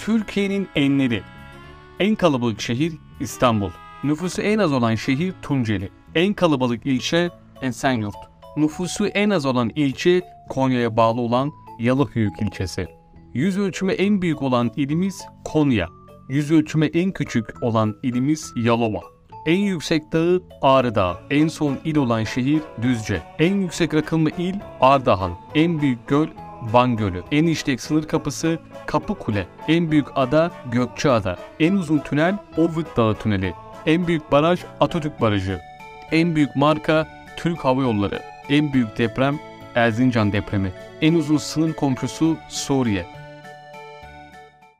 Türkiye'nin enleri. En kalabalık şehir İstanbul. Nüfusu en az olan şehir Tunceli. En kalabalık ilçe Esenyurt. Nüfusu en az olan ilçe Konya'ya bağlı olan Yalıhöyük ilçesi. Yüz ölçümü en büyük olan ilimiz Konya. Yüz ölçümü en küçük olan ilimiz Yalova. En yüksek dağı Ağrı Dağı. En son il olan şehir Düzce. En yüksek rakımlı il Ardahan. En büyük göl Van Gölü. En işlek sınır kapısı Kapı Kule. En büyük ada Gökçeada. En uzun tünel Ovut Dağı Tüneli. En büyük baraj Atatürk Barajı. En büyük marka Türk Hava Yolları. En büyük deprem Erzincan depremi. En uzun sınır komşusu Suriye.